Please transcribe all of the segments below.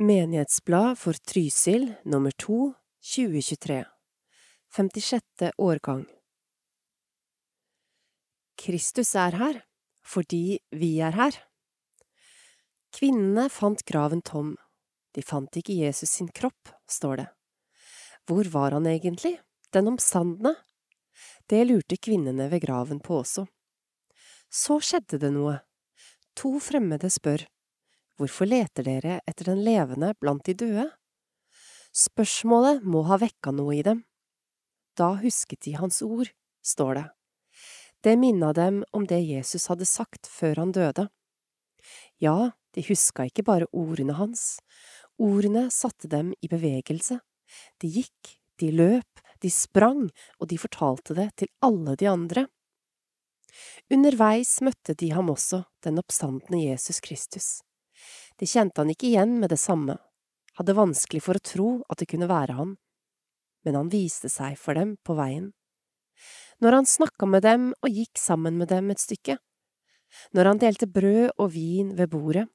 Menighetsblad for Trysil nummer 2, 2023 56. årgang Kristus er her, fordi vi er her. Kvinnene fant graven tom. De fant ikke Jesus sin kropp, står det. Hvor var han egentlig, den omstandende? Det lurte kvinnene ved graven på også. Så skjedde det noe. To fremmede spør, Hvorfor leter dere etter den levende blant de døde? Spørsmålet må ha vekka noe i dem. Da husket de hans ord, står det. Det minna dem om det Jesus hadde sagt før han døde. Ja, de huska ikke bare ordene hans, ordene satte dem i bevegelse. De gikk, de løp, de sprang, og de fortalte det til alle de andre. Underveis møtte de ham også, den oppstandende Jesus Kristus. De kjente han ikke igjen med det samme, hadde vanskelig for å tro at det kunne være han, men han viste seg for dem på veien. Når han snakka med dem og gikk sammen med dem et stykke, når han delte brød og vin ved bordet,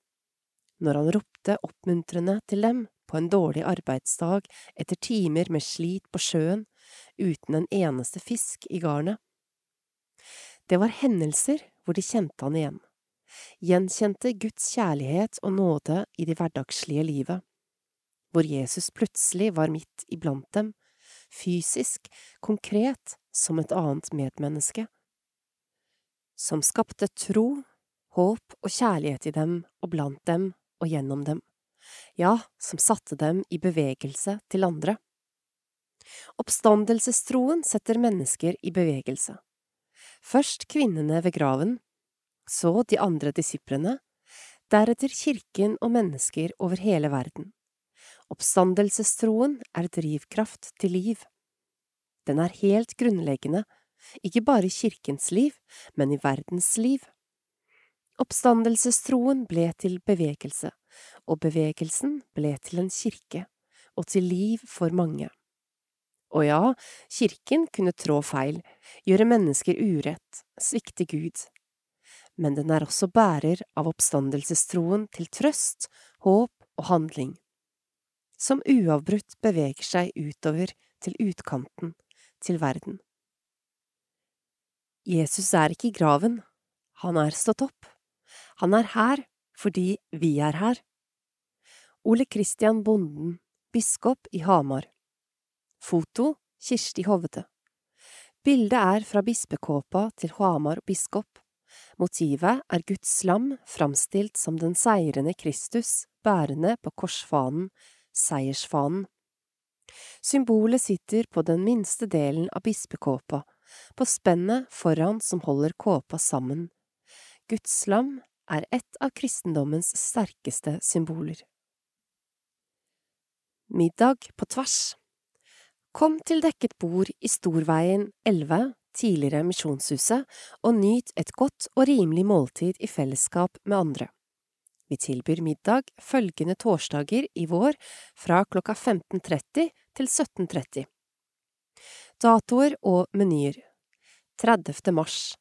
når han ropte oppmuntrende til dem på en dårlig arbeidsdag etter timer med slit på sjøen uten en eneste fisk i garnet. Det var hendelser hvor de kjente han igjen gjenkjente Guds kjærlighet og nåde i det hverdagslige livet, hvor Jesus plutselig var midt iblant dem, fysisk, konkret, som et annet medmenneske, som skapte tro, håp og kjærlighet i dem og blant dem og gjennom dem, ja, som satte dem i bevegelse til andre. Oppstandelsestroen setter mennesker i bevegelse. Først kvinnene ved graven, så de andre disiplene, deretter kirken og mennesker over hele verden. Oppstandelsestroen er drivkraft til liv. Den er helt grunnleggende, ikke bare i kirkens liv, men i verdens liv. Oppstandelsestroen ble til bevegelse, og bevegelsen ble til en kirke, og til liv for mange. Og ja, kirken kunne trå feil, gjøre mennesker urett, svikte Gud men den er også bærer av oppstandelsestroen til trøst, håp og handling, som uavbrutt beveger seg utover til utkanten, til verden. Jesus er ikke i graven, han er stått opp. Han er her fordi vi er her. Ole Christian Bonden, biskop i Hamar. Foto Kirsti Hovde. Bildet er fra bispekåpa til Hamar biskop Motivet er Guds lam framstilt som den seirende Kristus bærende på korsfanen, seiersfanen. Symbolet sitter på den minste delen av bispekåpa, på spennet foran som holder kåpa sammen. Guds lam er et av kristendommens sterkeste symboler. Middag på tvers Kom til dekket bord i Storveien 11 tidligere Misjonshuset, og nyt et godt og rimelig måltid i fellesskap med andre. Vi tilbyr middag følgende torsdager i vår fra klokka 15.30 til 17.30. Datoer og menyer 30. mars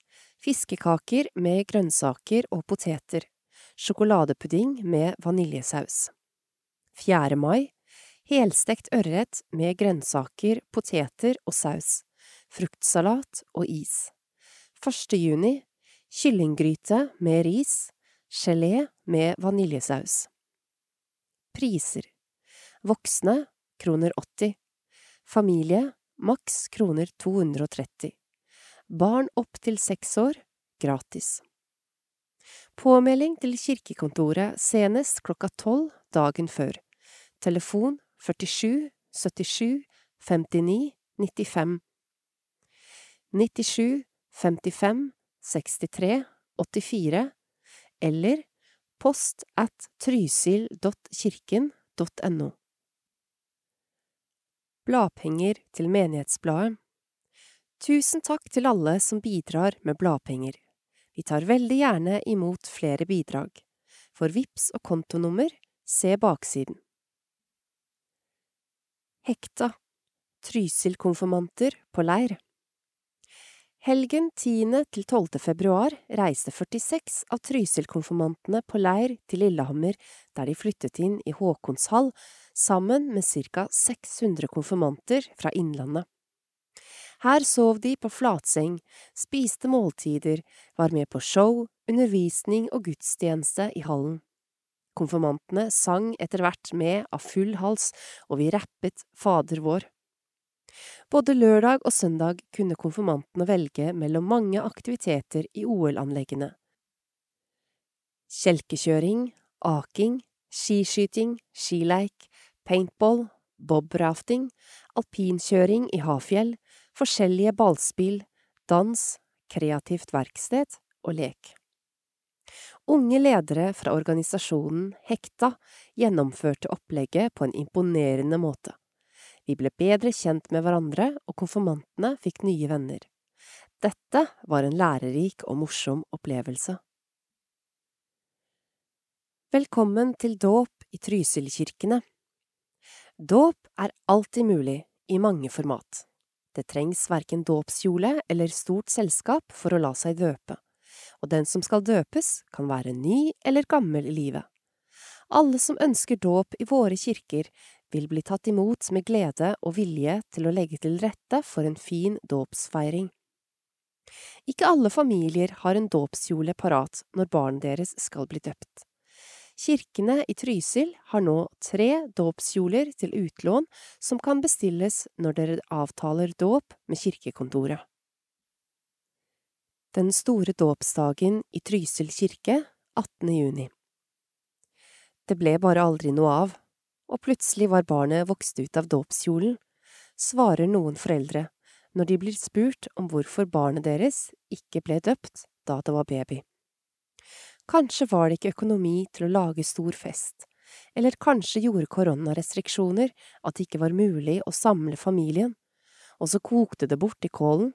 Fiskekaker med grønnsaker og poteter. Sjokoladepudding med vaniljesaus. 4. mai Helstekt ørret med grønnsaker, poteter og saus fruktsalat og is. 1. juni kyllinggryte med ris, gelé med vaniljesaus. Priser Voksne kroner 80 Familie maks kroner 230 Barn opp til seks år gratis. Påmelding til kirkekontoret senest klokka tolv dagen før. Telefon 47 77 59 95 97 55 63 84 eller post at trysil.kirken.no. Bladpenger til Menighetsbladet Tusen takk til alle som bidrar med bladpenger. Vi tar veldig gjerne imot flere bidrag. For VIPS og kontonummer, se baksiden. Hekta Trysil-konfirmanter på leir Helgen 10. til 12. februar reiste 46 av Trysil-konfirmantene på leir til Lillehammer, der de flyttet inn i Håkonshall sammen med ca 600 konfirmanter fra Innlandet. Her sov de på flatseng, spiste måltider, var med på show, undervisning og gudstjeneste i hallen. Konfirmantene sang etter hvert med av full hals, og vi rappet Fader vår. Både lørdag og søndag kunne konfirmantene velge mellom mange aktiviteter i OL-anleggene. Kjelkekjøring, aking, skiskyting, skileik, paintball, bobrafting, alpinkjøring i havfjell, forskjellige ballspill, dans, kreativt verksted og lek. Unge ledere fra organisasjonen Hekta gjennomførte opplegget på en imponerende måte. Vi ble bedre kjent med hverandre, og konfirmantene fikk nye venner. Dette var en lærerik og morsom opplevelse. Velkommen til dåp i Trysilkirkene. Dåp er alltid mulig, i mange format. Det trengs verken dåpskjole eller stort selskap for å la seg døpe, og den som skal døpes, kan være ny eller gammel i livet. Alle som ønsker dåp i våre kirker, vil bli tatt imot med glede og vilje til å legge til rette for en fin dåpsfeiring. Ikke alle familier har en dåpskjole parat når barnet deres skal bli døpt. Kirkene i Trysil har nå tre dåpskjoler til utlån som kan bestilles når dere avtaler dåp med kirkekontoret. Den store dåpsdagen i Trysil kirke 18. juni Det ble bare aldri noe av og plutselig var barnet vokst ut av dåpskjolen, svarer noen foreldre når de blir spurt om hvorfor barnet deres ikke ble døpt da det var baby. Kanskje var det ikke økonomi til å lage stor fest, eller kanskje gjorde koronarestriksjoner at det ikke var mulig å samle familien, og så kokte det bort i kålen.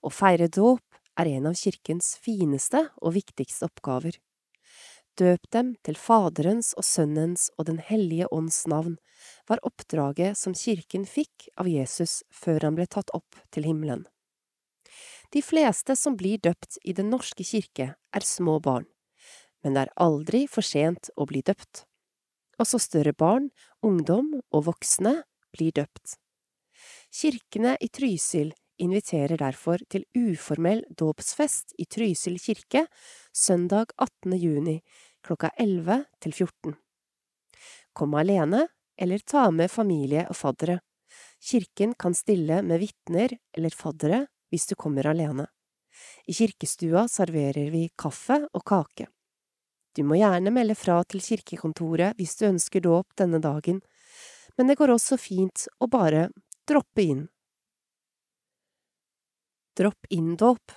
Å feire dåp er en av kirkens fineste og viktigste oppgaver. Døp dem til Faderens og Sønnens og Den hellige ånds navn, var oppdraget som kirken fikk av Jesus før han ble tatt opp til himmelen. De fleste som blir døpt i Den norske kirke, er små barn, men det er aldri for sent å bli døpt. Også større barn, ungdom og voksne blir døpt. Kirkene i Trysil inviterer derfor til uformell dåpsfest i Trysil kirke søndag 18. juni klokka 11 til 14. Kom alene, eller ta med familie og faddere. Kirken kan stille med vitner eller faddere hvis du kommer alene. I kirkestua serverer vi kaffe og kake. Du må gjerne melde fra til kirkekontoret hvis du ønsker dåp denne dagen, men det går også fint å bare droppe inn. Dropp-inn-dåp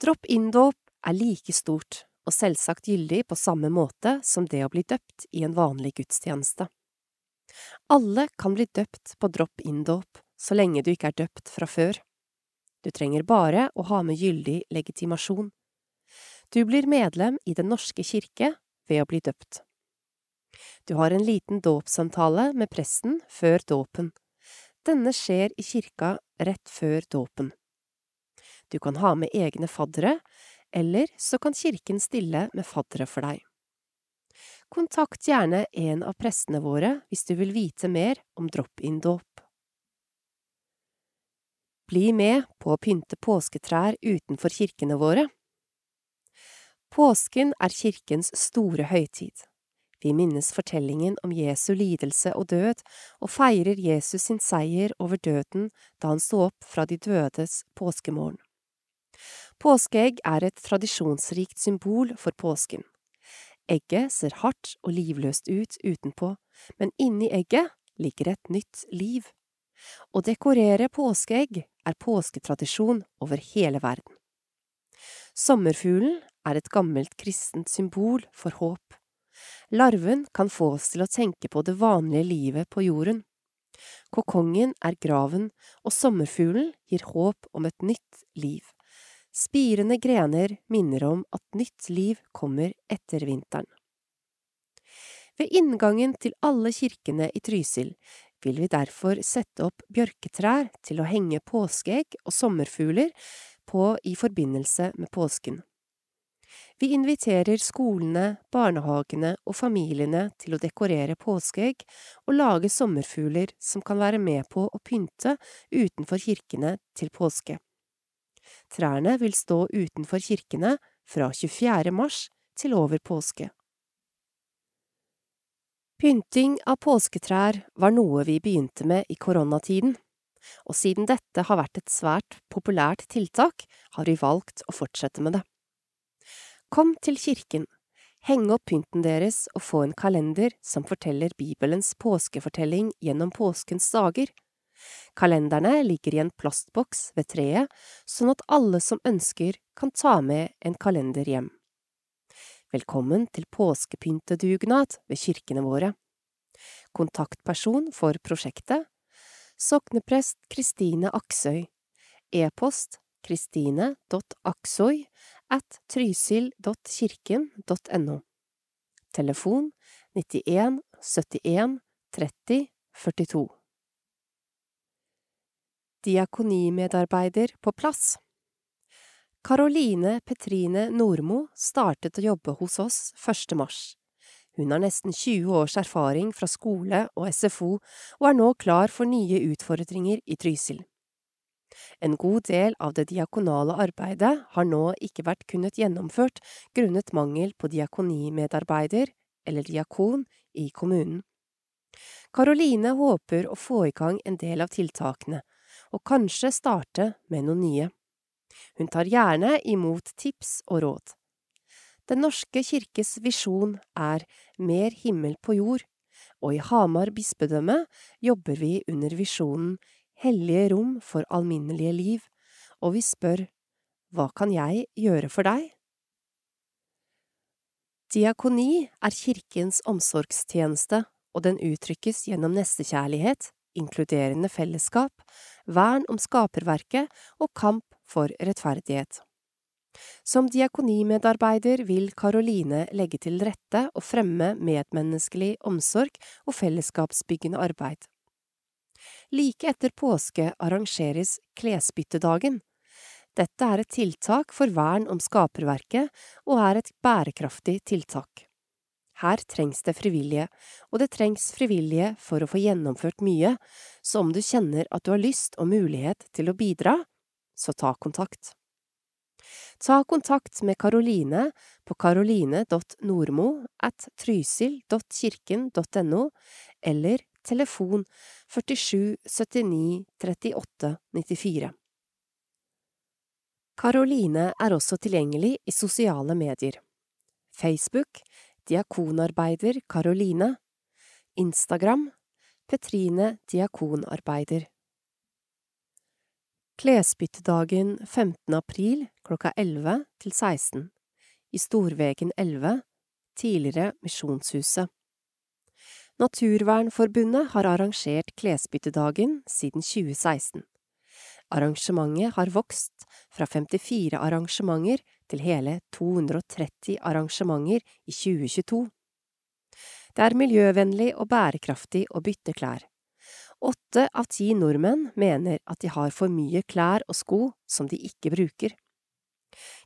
Dropp-inn-dåp er like stort og selvsagt gyldig på samme måte som det å bli døpt i en vanlig gudstjeneste. Alle kan bli døpt på drop-in-dåp så lenge du ikke er døpt fra før. Du trenger bare å ha med gyldig legitimasjon. Du blir medlem i Den norske kirke ved å bli døpt. Du har en liten dåpssamtale med presten før dåpen. Denne skjer i kirka rett før dåpen. Du kan ha med egne faddere, eller så kan kirken stille med faddere for deg. Kontakt gjerne en av prestene våre hvis du vil vite mer om drop-in-dåp. Bli med på å pynte påsketrær utenfor kirkene våre. Påsken er kirkens store høytid. Vi minnes fortellingen om Jesu lidelse og død, og feirer Jesus sin seier over døden da han sto opp fra de dødes påskemorgen. Påskeegg er et tradisjonsrikt symbol for påsken. Egget ser hardt og livløst ut utenpå, men inni egget ligger et nytt liv. Å dekorere påskeegg er påsketradisjon over hele verden. Sommerfuglen er et gammelt kristent symbol for håp. Larven kan få oss til å tenke på det vanlige livet på jorden. Kokongen er graven, og sommerfuglen gir håp om et nytt liv. Spirende grener minner om at nytt liv kommer etter vinteren. Ved inngangen til alle kirkene i Trysil vil vi derfor sette opp bjørketrær til å henge påskeegg og sommerfugler på i forbindelse med påsken. Vi inviterer skolene, barnehagene og familiene til å dekorere påskeegg og lage sommerfugler som kan være med på å pynte utenfor kirkene til påske. Trærne vil stå utenfor kirkene fra 24. mars til over påske. Pynting av påsketrær var noe vi begynte med i koronatiden, og siden dette har vært et svært populært tiltak, har vi valgt å fortsette med det. Kom til kirken, heng opp pynten deres og få en kalender som forteller Bibelens påskefortelling gjennom påskens dager. Kalenderne ligger i en plastboks ved treet, sånn at alle som ønsker kan ta med en kalender hjem. Velkommen til påskepyntedugnad ved kirkene våre. Kontaktperson for prosjektet Sokneprest Kristine Aksøy E-post kristine.aksøy at trysil.kirken.no Telefon 91 71 30 42 Diakonimedarbeider på plass Karoline Petrine Nordmo startet å jobbe hos oss 1. mars. Hun har nesten 20 års erfaring fra skole og SFO, og er nå klar for nye utfordringer i Trysil. En god del av det diakonale arbeidet har nå ikke vært kunnet gjennomført grunnet mangel på diakonimedarbeider, eller diakon, i kommunen. Karoline håper å få i gang en del av tiltakene, og kanskje starte med noen nye. Hun tar gjerne imot tips og råd. Den norske kirkes visjon er Mer himmel på jord, og i Hamar bispedømme jobber vi under visjonen Hellige rom for alminnelige liv, og vi spør Hva kan jeg gjøre for deg? Diakoni er kirkens omsorgstjeneste, og den uttrykkes gjennom nestekjærlighet, inkluderende fellesskap, vern om skaperverket og kamp for rettferdighet. Som diakonimedarbeider vil Karoline legge til rette og fremme medmenneskelig omsorg og fellesskapsbyggende arbeid. Like etter påske arrangeres Klesbyttedagen. Dette er et tiltak for vern om skaperverket og er et bærekraftig tiltak. Her trengs det frivillige, og det trengs frivillige for å få gjennomført mye, så om du kjenner at du har lyst og mulighet til å bidra, så ta kontakt. Ta kontakt med Karoline på karoline.nordmo at trysil.kirken.no eller telefon 47 79 38 94. Karoline er også tilgjengelig i sosiale medier. Facebook Diakonarbeider Karoline Instagram Petrine Diakonarbeider Klesbyttedagen 15. april klokka 11 til 16 i Storvegen 11, tidligere Misjonshuset. Naturvernforbundet har arrangert Klesbyttedagen siden 2016. Arrangementet har vokst fra 54 arrangementer til hele 230 arrangementer i 2022. Det er miljøvennlig og bærekraftig å bytte klær. Åtte av ti nordmenn mener at de har for mye klær og sko som de ikke bruker.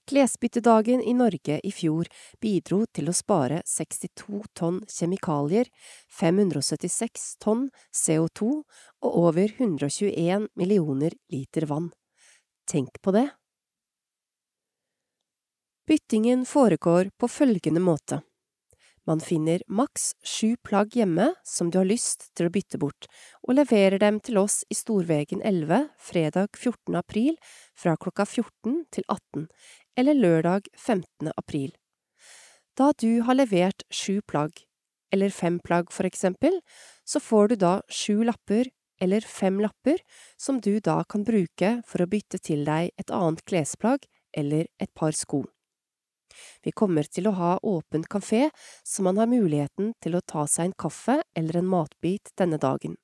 Klesbyttedagen i Norge i fjor bidro til å spare 62 tonn kjemikalier, 576 tonn CO2 og over 121 millioner liter vann. Tenk på det! Byttingen foregår på følgende måte. Man finner maks sju plagg hjemme som du har lyst til å bytte bort, og leverer dem til oss i Storvegen 11 fredag 14. april fra klokka 14 til 18, eller lørdag 15. april. Da du har levert sju plagg, eller fem plagg for eksempel, så får du da sju lapper eller fem lapper som du da kan bruke for å bytte til deg et annet klesplagg eller et par sko. Vi kommer til å ha åpen kafé, så man har muligheten til å ta seg en kaffe eller en matbit denne dagen.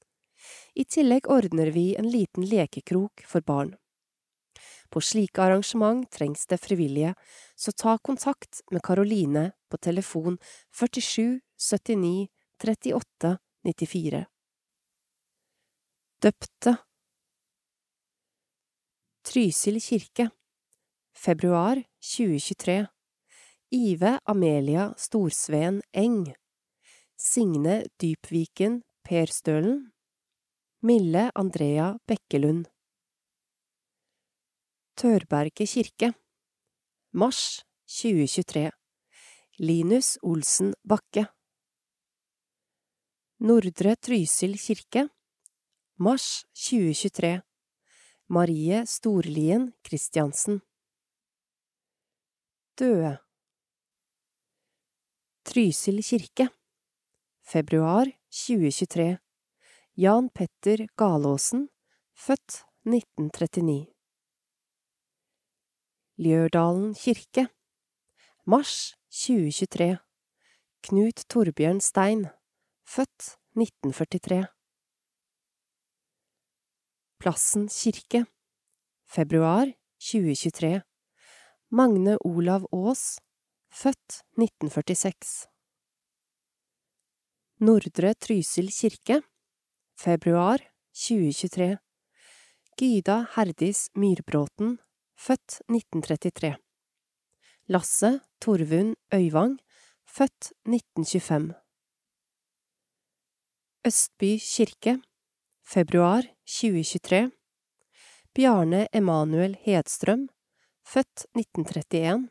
I tillegg ordner vi en liten lekekrok for barn. På slike arrangement trengs det frivillige, så ta kontakt med Karoline på telefon 47 79 38 94. Døpte Trysil kirke Februar 2023 Ive Amelia Storsveen Eng Signe Dypviken Perstølen Mille Andrea Bekkelund. Tørberget kirke Mars 2023 Linus Olsen Bakke. Nordre Trysil kirke Mars 2023 Marie Storlien Christiansen. Døde Trysil kirke. Februar 2023 Jan Petter Galåsen Født 1939 Ljørdalen kirke. Mars 2023 Knut Torbjørn Stein Født 1943 Plassen kirke. Februar 2023 Magne Olav Aas Født 1946 Nordre Trysil kirke Februar 2023 Gyda Herdis Myrbråten Født 1933 Lasse Torvund Øyvang Født 1925 Østby kirke Februar 2023 Bjarne Emanuel Hedstrøm Født 1931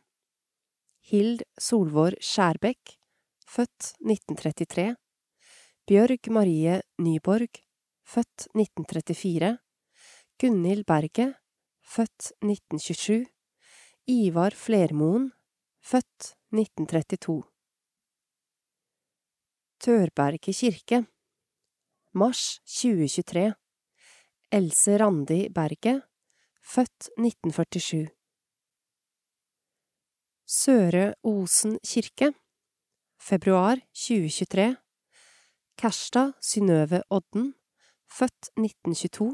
Hild Solvår Skjærbekk Født 1933 Bjørg Marie Nyborg Født 1934 Gunhild Berget Født 1927 Ivar Flermoen Født 1932 Tørberget kirke Mars 2023 Else Randi Berget Født 1947 Søre Osen kirke Februar 2023 Kerstad Synnøve Odden Født 1922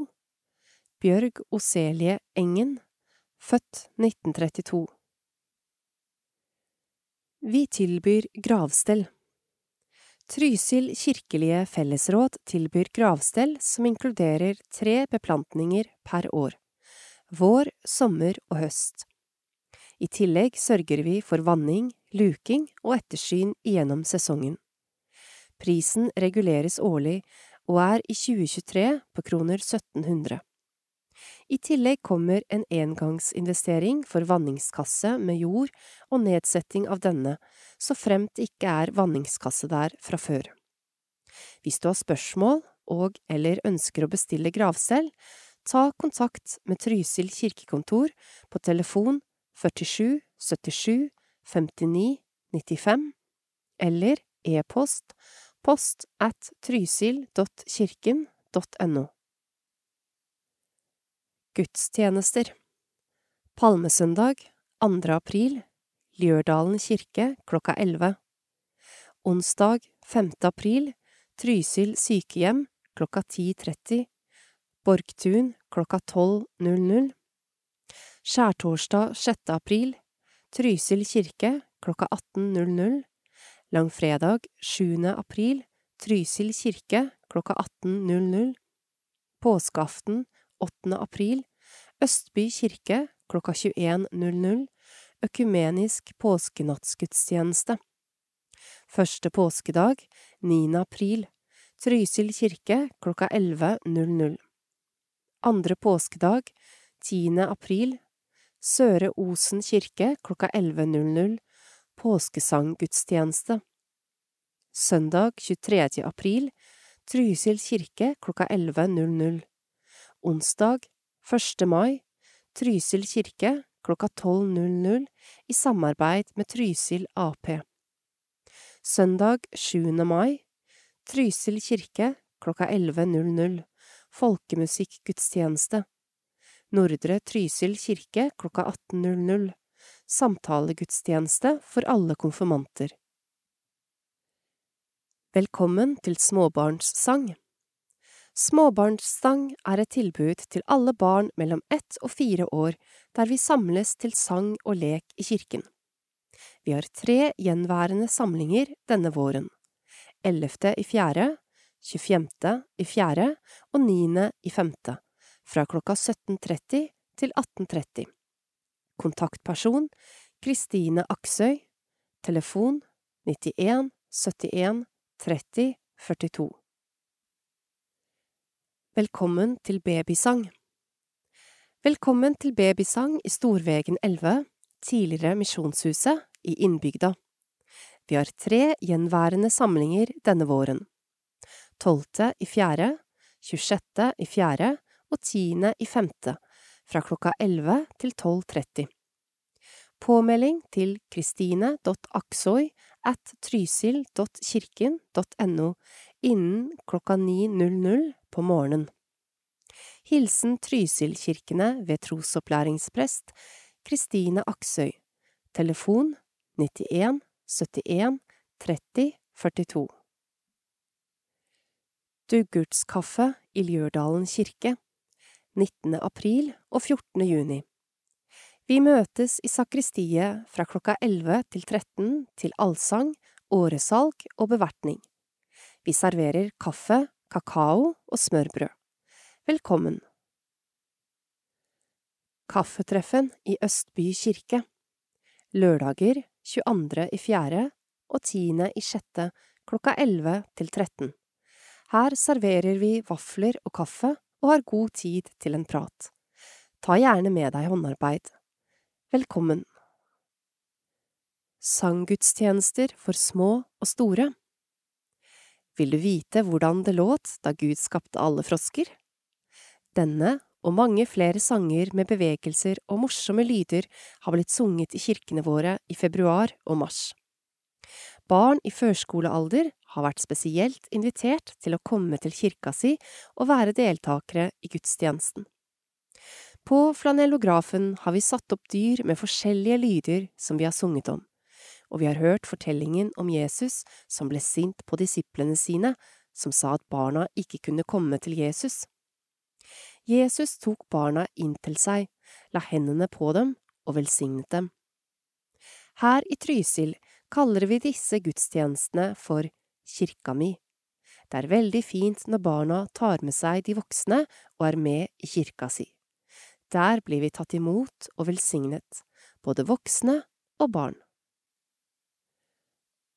Bjørg Oselie Engen Født 1932 Vi tilbyr gravstell. Trysil kirkelige fellesråd tilbyr gravstell som inkluderer tre beplantninger per år, vår, sommer og høst. I tillegg sørger vi for vanning, luking og ettersyn gjennom sesongen. Prisen reguleres årlig og er i 2023 på kroner 1700. I tillegg kommer en engangsinvestering for vanningskasse med jord og nedsetting av denne, så fremt det ikke er vanningskasse der fra før. Hvis du har spørsmål og eller ønsker å bestille gravstell, ta kontakt med Trysil kirkekontor på telefon 47 77 59 95 eller e-post post at trysil.kirken.no. Gudstjenester Palmesøndag 2. april Ljørdalen kirke klokka 11 Onsdag 5. april Trysil sykehjem klokka 10.30 Borgtun klokka 12.00 Skjærtorsdag 6. april Trysil kirke klokka 18.00 Langfredag 7. april Trysil kirke klokka 18.00 Påskeaften 8. april Østby kirke klokka 21.00 Økumenisk påskenattsgudstjeneste Første påskedag 9. april Trysil kirke klokka 11.00 Andre påskedag 10. april Søre Osen kirke klokka 11.00 Påskesanggudstjeneste Søndag 23. april Trysil kirke klokka 11.00 Onsdag 1. mai Trysil kirke klokka 12.00 i samarbeid med Trysil Ap. Søndag 7. mai Trysil kirke klokka 11.00 Folkemusikkgudstjeneste Nordre Trysil kirke klokka 18.00 Samtalegudstjeneste for alle konfirmanter Velkommen til småbarnssang Småbarnssang er et tilbud til alle barn mellom ett og fire år der vi samles til sang og lek i kirken. Vi har tre gjenværende samlinger denne våren. 11. i fjerde, 25. i fjerde og 9. i femte, fra klokka 17.30 til 18.30. Kontaktperson Kristine Aksøy, telefon 91 71 30 42. Velkommen til babysang Velkommen til babysang i Storvegen 11, tidligere Misjonshuset, i Innbygda. Vi har tre gjenværende samlinger denne våren. 12. i fjerde, 26. i fjerde og 10. i femte, fra klokka 11 til 12.30. Påmelding til kristine.aksoi at trysil.kirken.no innen klokka 9.00 på morgenen. Hilsen Trysilkirkene ved trosopplæringsprest Kristine Aksøy. Telefon 91 71 30 42. Duggurtskaffe i Ljørdalen kirke 19. april og 14. juni. Vi møtes i sakristiet fra klokka 11 til 13 til allsang, åresalg og bevertning. Vi serverer kaffe, kakao og smørbrød. Velkommen! Kaffetreffen i Østby kirke Lørdager 22. i 4. og 10. i 6. klokka 11 til 13. Her serverer vi vafler og kaffe og har god tid til en prat. Ta gjerne med deg håndarbeid. Velkommen. Sanggudstjenester for små og store Vil du vite hvordan det låt da Gud skapte alle frosker? Denne og mange flere sanger med bevegelser og morsomme lyder har blitt sunget i kirkene våre i februar og mars. Barn i førskolealder har vært spesielt invitert til å komme til kirka si og være deltakere i gudstjenesten. På flanellografen har vi satt opp dyr med forskjellige lyder som vi har sunget om, og vi har hørt fortellingen om Jesus som ble sint på disiplene sine, som sa at barna ikke kunne komme til Jesus. Jesus tok barna inn til seg, la hendene på dem og velsignet dem. Her i Trysil kaller vi disse gudstjenestene for kirka mi. Det er veldig fint når barna tar med seg de voksne og er med i kirka si. Der blir vi tatt imot og velsignet, både voksne og barn.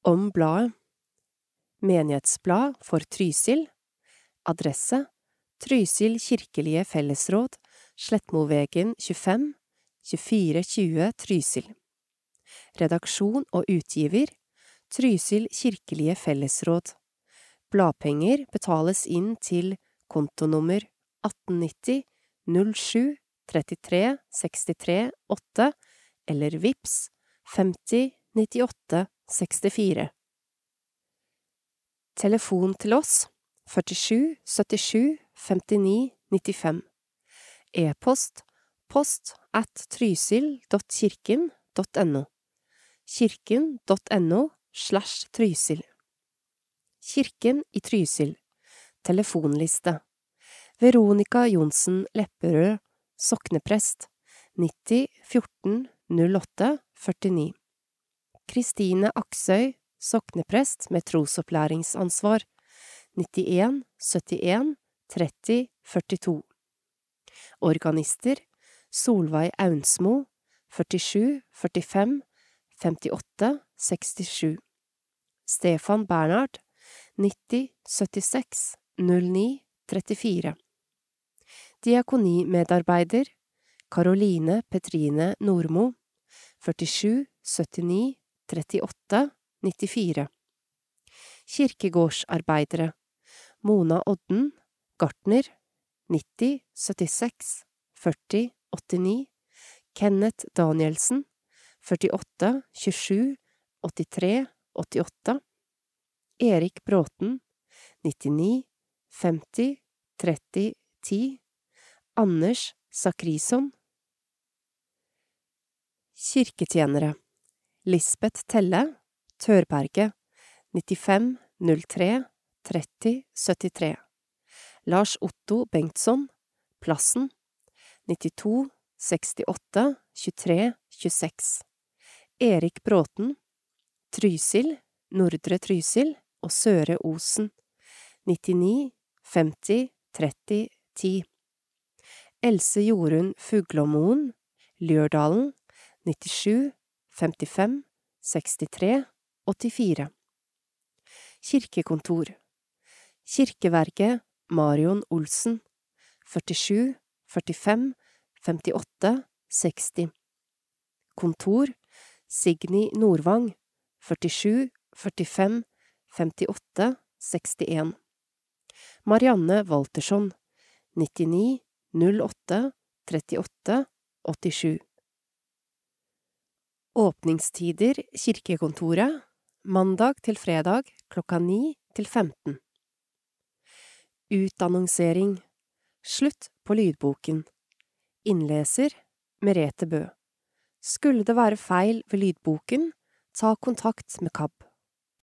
Om bladet Menighetsblad for Trysil Adresse Trysil kirkelige fellesråd, Slettmovegen 25, 2420 Trysil. Redaksjon og utgiver Trysil kirkelige fellesråd. Bladpenger betales inn til kontonummer 1890 07 33 63 8 eller VIPS 50 98 64. Telefon til oss 47 77 59 95 E-post post at trysil.kirken.no kirken.no slash trysil. Kirken i Trysil. Telefonliste. Veronica Johnsen Lepperød Sokneprest 90 14 08 49 Kristine Aksøy Sokneprest med trosopplæringsansvar 91 71 30 42 Organister Solveig Aunsmo 47 45 58 67 Stefan Bernhard 90 76 09 34 Diakonimedarbeider Karoline Petrine Nordmo 47 79 38 94 Kirkegårdsarbeidere Mona Odden Gartner 90 76 40 89 Kenneth Danielsen 48 27 83 88 Erik Bråten 99 50 30 10 Anders Sakrison Kirketjenere. Lisbeth Telle Tørberget 95 03 30 73 Lars Otto Bengtsson, Plassen, 92 68 23 26 Erik Bråten, Trysil, Nordre Trysil og Søre Osen, 99 50 30 10 Else Jorunn Fuglåmoen, Ljørdalen, 97 55 63 84 Kirkekontor. Kirkeverket Marion Olsen, 47 45 58 60 Kontor Signy Nordvang, 47 45 58 61 Marianne Waltersson, 99 08 38 87 Åpningstider Kirkekontoret Mandag til fredag klokka 9 til 15 Utannonsering. Slutt på lydboken. Innleser Merete Bø Skulle det være feil ved lydboken, ta kontakt med KAB.